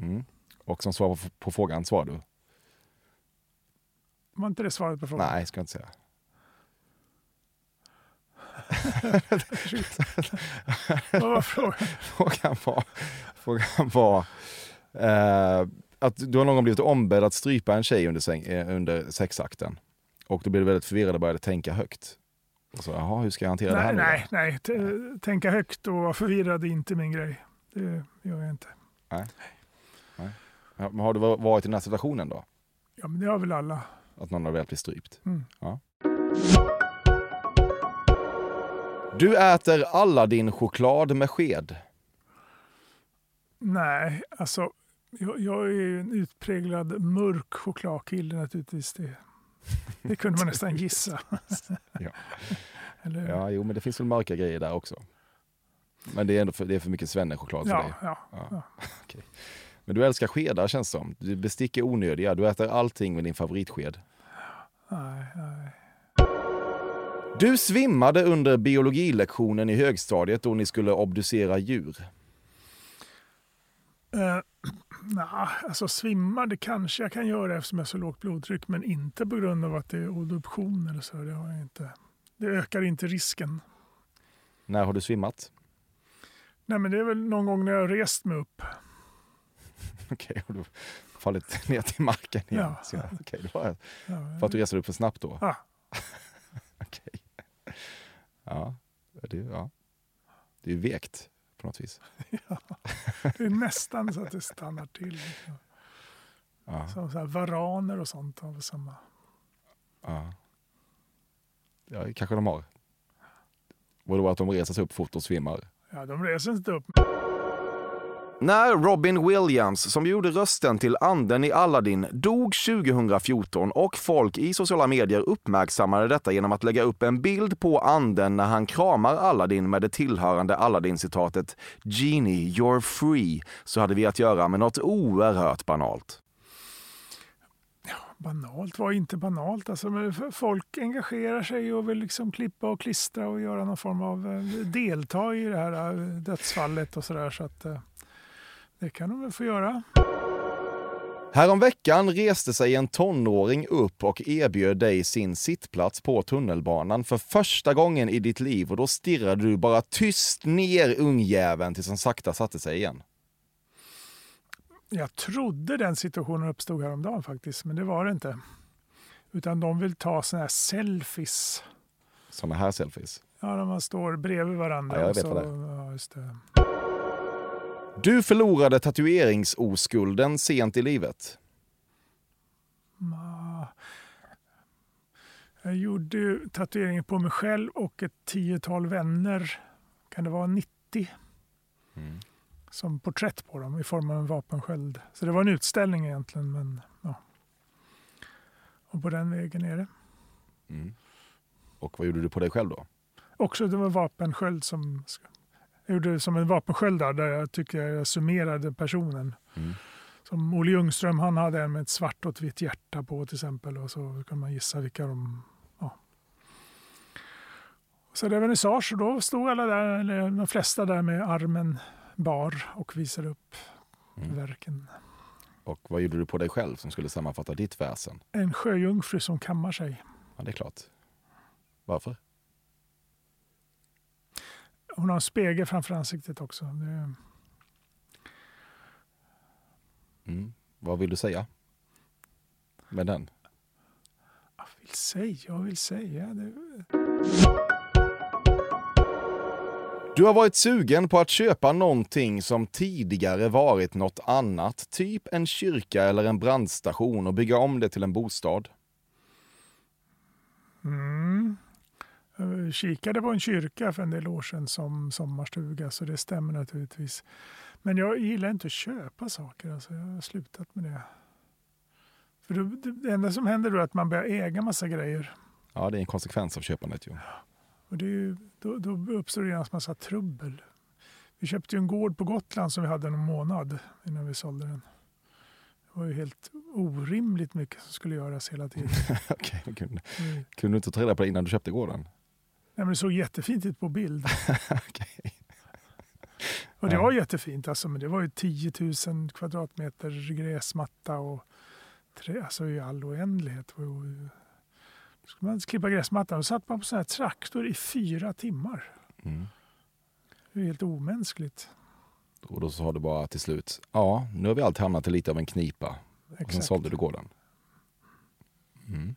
Mm. Och som svar på, på frågan svarar du? Var inte det svaret på frågan? Nej, ska jag inte säga. Vad var frågan? frågan var, frågan var eh, att du har någon gång blivit ombedd att strypa en tjej under, säng, eh, under sexakten. Och då blev du väldigt förvirrad och började tänka högt. Och så, jaha, hur ska jag hantera det här Nej, nu nej, nej. T- tänka högt och vara förvirrad är inte min grej. Det gör jag inte. Nej. Nej. Ja, men har du va- varit i den här situationen då? Ja, men det har väl alla. Att någon har väl blivit strypt? Mm. Ja. Du äter Aladdin-choklad med sked. Nej, alltså jag, jag är ju en utpräglad mörk chokladkille naturligtvis. Det, det kunde man nästan gissa. Ja. Eller, Ja, jo, men det finns väl mörka grejer där också. Men det är ändå för, det är för mycket svennechoklad för ja, dig. ja, ja. Okej. Men du älskar skedar känns det som. Du bestick är onödiga. Du äter allting med din favoritsked. Nej, nej. Du svimmade under biologilektionen i högstadiet då ni skulle obducera djur. Uh, nah, alltså svimma det kanske jag kan göra eftersom jag har så lågt blodtryck men inte på grund av att det är obduktion eller så. Det, har jag inte. det ökar inte risken. När har du svimmat? Nej men det är väl någon gång när jag har rest mig upp. Okej, har du fallit ner till marken igen? Ja. Så, okej, det var Ja, för att du reste upp för snabbt då? Ja. Okej. Ja, det, ja. det är ju vekt på något vis. Det är nästan så att det stannar till. Liksom. Ja, Som så här varaner och sånt har samma. ja. ja kanske de har. Vadå att de reser sig upp fort och svimmar? Ja, de reser inte upp. När Robin Williams, som gjorde rösten till anden i Aladdin, dog 2014 och folk i sociala medier uppmärksammade detta genom att lägga upp en bild på anden när han kramar Aladdin med det tillhörande Aladdin-citatet “Genie, you're free” så hade vi att göra med något oerhört banalt. Banalt var inte banalt. Alltså, men folk engagerar sig och vill liksom klippa och klistra och göra någon form av eh, delta i det här eh, dödsfallet och sådär. Så att eh, det kan de väl få göra. Häromveckan reste sig en tonåring upp och erbjöd dig sin sittplats på tunnelbanan för första gången i ditt liv och då stirrade du bara tyst ner ungjäveln tills han sakta satte sig igen. Jag trodde den situationen uppstod häromdagen faktiskt, men det var det inte. Utan de vill ta såna här selfies. Såna här selfies. Ja, när man står bredvid varandra. Ja, jag vet så, vad det är. Ja. Du förlorade tatueringsoskulden sent i livet. Jag gjorde tatueringen på mig själv och ett tiotal vänner. Kan det vara 90? Mm. Som porträtt på dem i form av en vapensköld. Så det var en utställning egentligen. Men, ja. Och på den vägen är det. Mm. Och vad gjorde du på dig själv då? Också det var vapensköld som... Jag gjorde som en vapensköld där, där jag tycker jag summerade personen. Mm. Som Olle Ljungström, han hade en med ett svart och ett vitt hjärta på till exempel. Och så kan man gissa vilka de... Ja. Så det var vernissage och då stod alla där, eller de flesta där med armen bar och visade upp Mm. verken. Och vad gjorde du på dig själv som skulle sammanfatta ditt väsen? En sjöjungfru som kammar sig. Ja, det är klart. Varför? Hon har en spegel framför ansiktet också. Det, Mm. Vad vill du säga? Med den? jag vill säga, jag vill säga. Det, Du har varit sugen på att köpa någonting som tidigare varit något annat, typ en kyrka eller en brandstation och bygga om det till en bostad. Mm. Jag kikade på en kyrka för en del år sedan som sommarstuga, så det stämmer naturligtvis. Men jag gillar inte att köpa saker, alltså jag har slutat med det. För då, det enda som händer då är att man börjar äga massa grejer. Ja, det är en konsekvens av köpandet ju. Och det ju, då, då uppstår det genast massa trubbel. Vi köpte ju en gård på Gotland som vi hade en månad innan vi sålde den. Det var ju helt orimligt mycket som skulle göras hela tiden. Okay, kunde, Mm. kunde du inte ta reda på det innan du köpte gården? Nej, men det såg jättefint ut på bild. Okej. Och det var jättefint alltså, men det var ju 10 000 kvadratmeter gräsmatta och trä, alltså i all oändlighet. Och, skulle man klippa gräsmattan och satt man på sån här traktor i fyra timmar. Mm. Det är helt omänskligt. Och då sa du bara till slut, ja, nu har vi allt hamnat i lite av en knipa. Och sen Exakt. sålde du gården. Mm.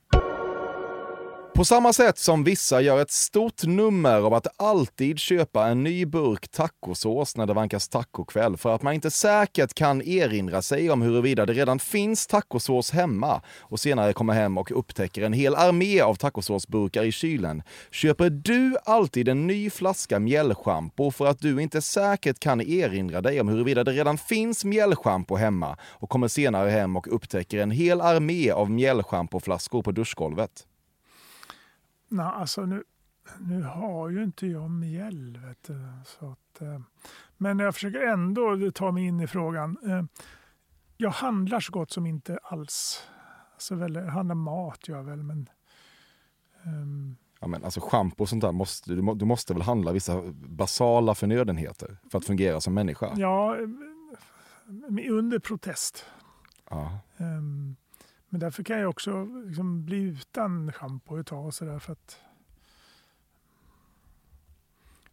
På samma sätt som vissa gör ett stort nummer av att alltid köpa en ny burk tacosås när det vankas tacokväll för att man inte säkert kan erinra sig om huruvida det redan finns tacosås hemma och senare kommer hem och upptäcker en hel armé av tacosåsburkar i kylen, köper du alltid en ny flaska mjällschampo för att du inte säkert kan erinra dig om huruvida det redan finns mjällschampo hemma och kommer senare hem och upptäcker en hel armé av mjällschampoflaskor på duschgolvet. Nej, alltså nu, nu har ju inte jag mjäll. Vet du, så att, eh, men jag försöker ändå ta mig in i frågan. Eh, jag handlar så gott som inte alls. Alltså väl, jag handlar mat gör jag väl, men ehm, Ja, men alltså schampo och sånt där, måste, du, du måste väl handla vissa basala förnödenheter för att fungera som människa? ja, eh, under protest. Ja. Ehm, men därför kan jag också liksom bli utan schampo ett tag och sådär för att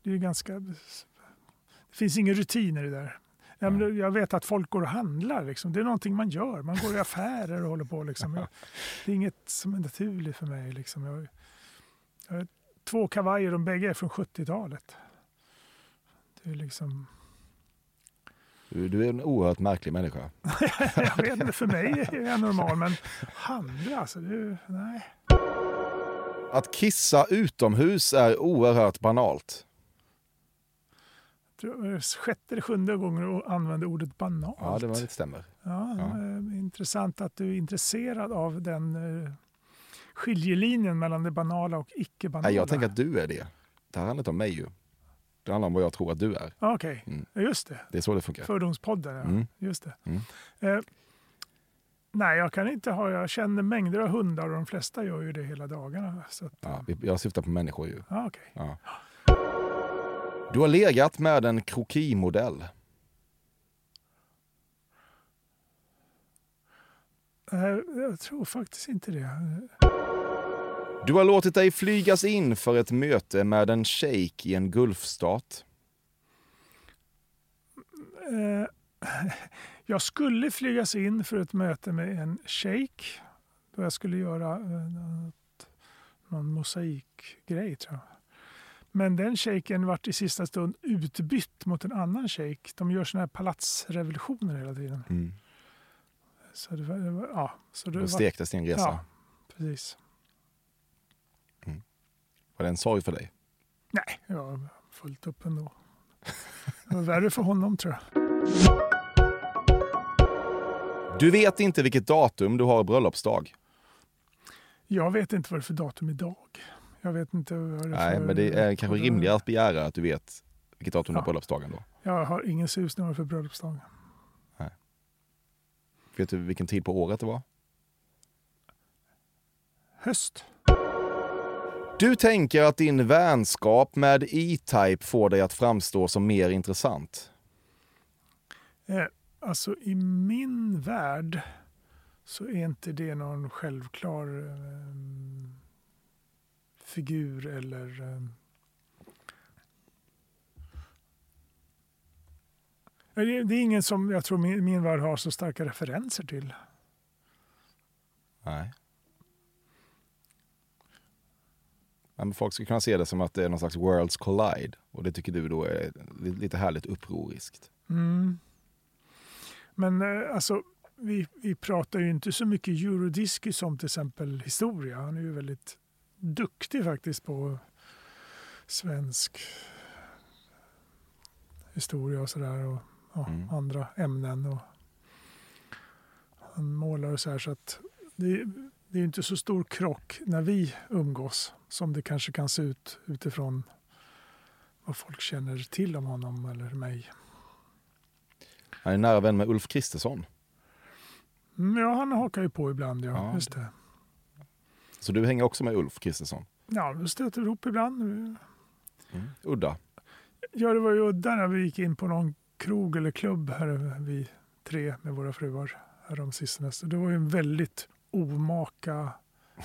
det är ganska... Det finns ingen rutin i det där. Ja, men jag vet att folk går och handlar. Liksom. Det är någonting man gör. Man går i affärer och håller på. Liksom. Jag, det är inget som är naturligt för mig. Liksom. Jag, jag har två kavajer, de bägge är från 70-talet. Det är liksom... Du, du är en oerhört märklig människa. jag vet inte, för mig är jag normal, men handla alltså, är- nej. Att kissa utomhus är oerhört banalt. Är sjätte eller sjunde gången du använder ordet banalt. Ja, det, var, det stämmer. Ja, Ja. eh, Intressant att du är intresserad av den eh, skiljelinjen mellan det banala och icke-banala. Jag tänker att du är det. Det här handlar inte om mig ju. Det handlar om vad jag tror att du är. Okej, Mm. Ja, just det. Det är så det funkar. Fördomspodden, ja. Mm. Just det. Mm. Eh, nej, jag kan inte ha... Jag känner mängder av hundar och de flesta gör ju det hela dagarna. Så att, Ja, jag syftar på människor ju. okej. Ja. Du har legat med en krokimodell. Eh, jag tror faktiskt inte det. Du har låtit dig flygas in för ett möte med en shejk i en gulfstat. Eh, jag skulle flygas in för ett möte med en shejk. Då jag skulle göra eh, någon mosaikgrej tror jag. Men den shejken vart i sista stund utbytt mot en annan shejk. De gör såna här palatsrevolutioner hela tiden. Mm. Så det var, ja, så det var, stektes din resa. Ja, precis. Var det en sorg för dig? Nej, jag var fullt upp ändå. Det var värre för honom tror jag. Du vet inte vilket datum du har bröllopsdag. Jag vet inte vad det är för datum idag. Jag vet inte vad det är Nej, för... men det är kanske rimligare att begära att du vet vilket datum du har Ja. bröllopsdagen då. Jag har ingen susning vad det är för bröllopsdag. Vet du vilken tid på året det var? Höst. Du tänker att din vänskap med E-Type får dig att framstå som mer intressant. Eh, alltså i min värld så är inte det någon självklar eh, figur eller eh, det är ingen som jag tror min, min värld har så starka referenser till. Nej. Ja, men folk skulle kunna se det som att det är någon slags worlds collide. Och det tycker du då är li- lite härligt upproriskt. Mm. Men eh, alltså, vi, vi pratar ju inte så mycket Eurodiscus som till exempel historia. Han är ju väldigt duktig faktiskt på svensk historia och sådär. Och ja, Mm. andra ämnen. Och han målar och så här. Så att det, det är inte så stor krock när vi umgås som det kanske kan se ut utifrån vad folk känner till om honom eller mig. Han är nära vän med Ulf Kristersson. Mm, ja, han hakar ju på ibland. Ja. Ja. Just det. Så du hänger också med Ulf Kristersson? Ja, vi stöter ihop ibland. Udda. Ja, det var ju udda när vi gick in på någon krog eller klubb här, vi tre med våra fruar härom sistone. Så det var ju en väldigt omaka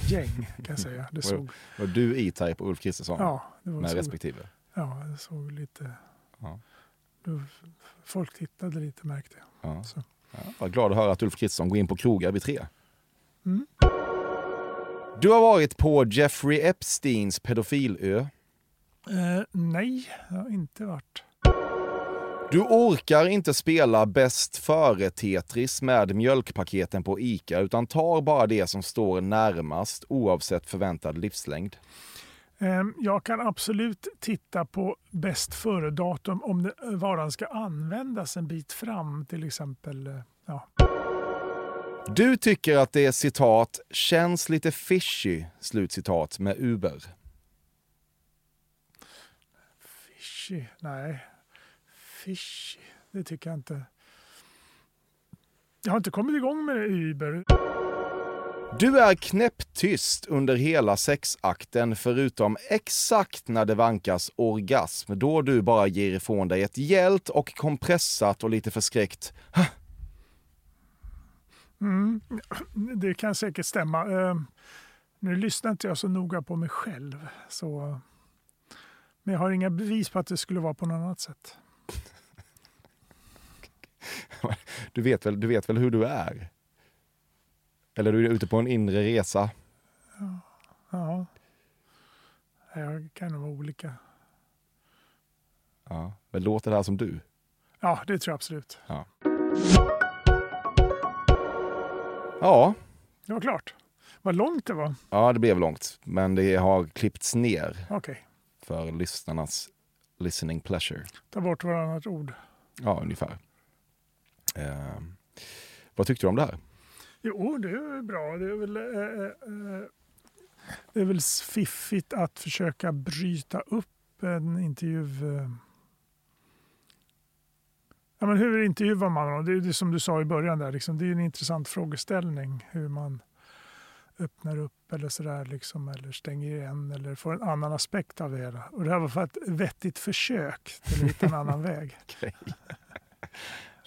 gäng kan jag säga. Det såg, Var du E-Type och Ulf Kristersson? ja, det var med så, respektive? ja, det såg lite... Ja. Folk tittade lite märkte jag. Ja. Så. Ja, var glad att höra att Ulf Kristersson går in på krogar vid tre. Mm. Du har varit på Jeffrey Epsteins pedofilö. Eh, nej, jag har inte varit. Du orkar inte spela bäst före-Tetris med mjölkpaketen på ICA utan tar bara det som står närmast oavsett förväntad livslängd. Eh, jag kan absolut titta på bäst före-datum om det, varan ska användas en bit fram till exempel. eh, Ja. Du tycker att det är citat “känns lite fishy” slutcitat med Uber. Fishy? Nej. Fishy? Det tycker jag inte. Jag har inte kommit igång med Uber. Du är knäpptyst under hela sexakten förutom exakt när det vankas orgasm då du bara ger ifrån dig ett gällt och kompressat och lite förskräckt Mm. Det kan säkert stämma. Eh, Nu lyssnar inte jag så noga på mig själv. Så, men jag har inga bevis på att det skulle vara på något annat sätt. Du vet, väl, du vet väl hur du är? Eller du är ute på en inre resa? Ja. Jag kan nog vara olika. Ja. Men låter det här som du? Ja, det tror jag absolut. Ja. Ja, Det var klart. Vad långt det var. ja det blev långt. Men det har klippts ner Okej, för lyssnarnas listening pleasure. ta bort varannat ord. Ja, ungefär. Eh, vad tyckte du om det här? Jo, det är bra. Det är väl, eh, eh, det är väl fiffigt att försöka bryta upp en intervju. Eh. Ja, men hur intervjuar man? Det är det som du sa i början. Där, liksom. Det är en intressant frågeställning. Hur man öppnar upp eller sådär. Liksom, eller stänger igen eller får en annan aspekt av det hela. Och det här var för ett vettigt försök till att hitta en annan väg.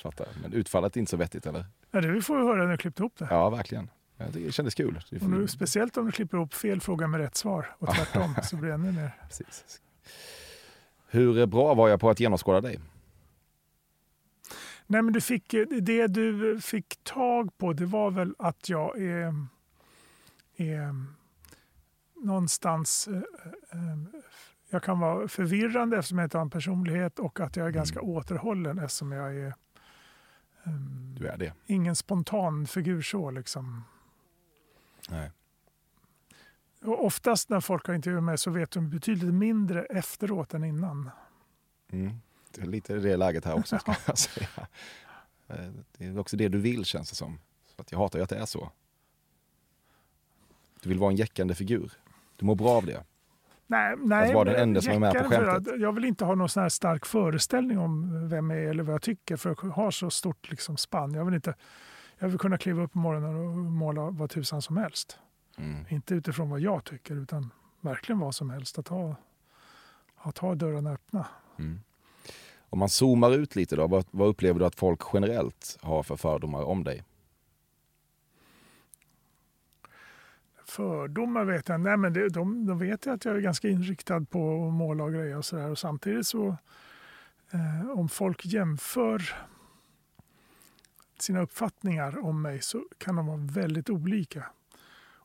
Fattar. Men utfallet är inte så vettigt eller? Ja, det får vi höra när du klippt ihop det. Ja, verkligen. Ja, det kändes kul. Det Och nu, speciellt om du klipper ihop fel fråga med rätt svar och tvärtom så blir det ännu mer. Precis. Hur bra var jag på att genomskåda dig? Nej, men du fick, det du fick tag på det var väl att jag är, är någonstans... eh, eh, Jag kan vara förvirrande eftersom jag inte har en personlighet och att jag är ganska återhållen eftersom jag är Du är det. ingen spontan figur så. Liksom. Nej. Och oftast när folk har intervjuat mig så vet de betydligt mindre efteråt än innan. Mm. Det är lite det läget här också ska jag säga. Eh, Det är också det du vill känns det som. Så att jag hatar ju att det är så. Du vill vara en jäckande figur. Du mår bra av det. Nej, nej, Att vara den enda som är med på skämtet. att Jag vill inte ha någon sån stark föreställning om vem jag är eller vad jag tycker för jag har så stort liksom spann. Jag vill, inte, jag vill kunna kliva upp på morgonen och måla vad tusan som helst. Mm. Inte utifrån vad jag tycker utan verkligen vad som helst. Att ha, att ha dörrarna öppna. Mm. Om man zoomar ut lite då, vad, vad upplever du att folk generellt har för fördomar om dig? Fördomar vet jag Nej, men det, de, de vet jag att jag är ganska inriktad på att måla och grejer och sådär. Och samtidigt så eh, om folk jämför sina uppfattningar om mig så kan de vara väldigt olika.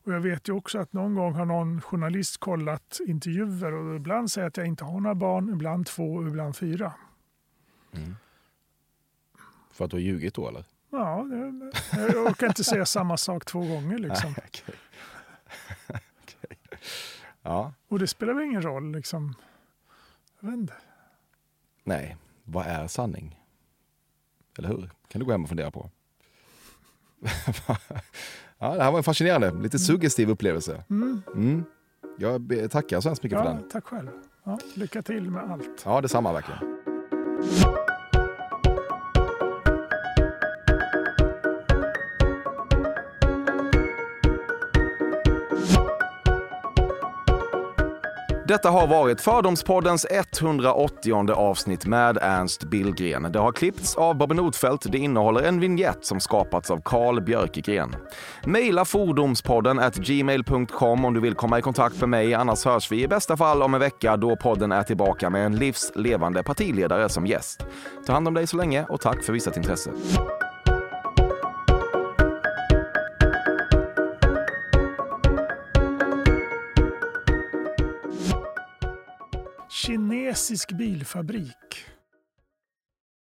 Och jag vet ju också att någon gång har någon journalist kollat intervjuer och ibland säger att jag inte har några barn, ibland två och ibland fyra. För att du har ljugit då eller? Ja, det, jag orkar inte säga samma sak två gånger liksom. Nej, okej. Ja, Och det spelar väl ingen roll liksom. Jag vet inte. nej. Vad är sanning? Eller hur? kan du gå hem och fundera på. ja, det här var en fascinerande, lite suggestiv upplevelse. Mm. Mm. Jag tackar så hemskt mycket för Ja, den. tack själv. Ja, lycka till med allt. Ja, detsamma verkligen. Detta har varit Fördomspoddens 180 avsnitt med Ernst Billgren. Det har klippts av Bobby Notfeldt. Det innehåller en vignett som skapats av Carl Björkegren. Maila fordomspodden at gmail.com om du vill komma i kontakt med mig. Annars hörs vi i bästa fall om en vecka då podden är tillbaka med en livslevande partiledare som gäst. Ta hand om dig så länge och tack för visat intresse. kinesisk bilfabrik.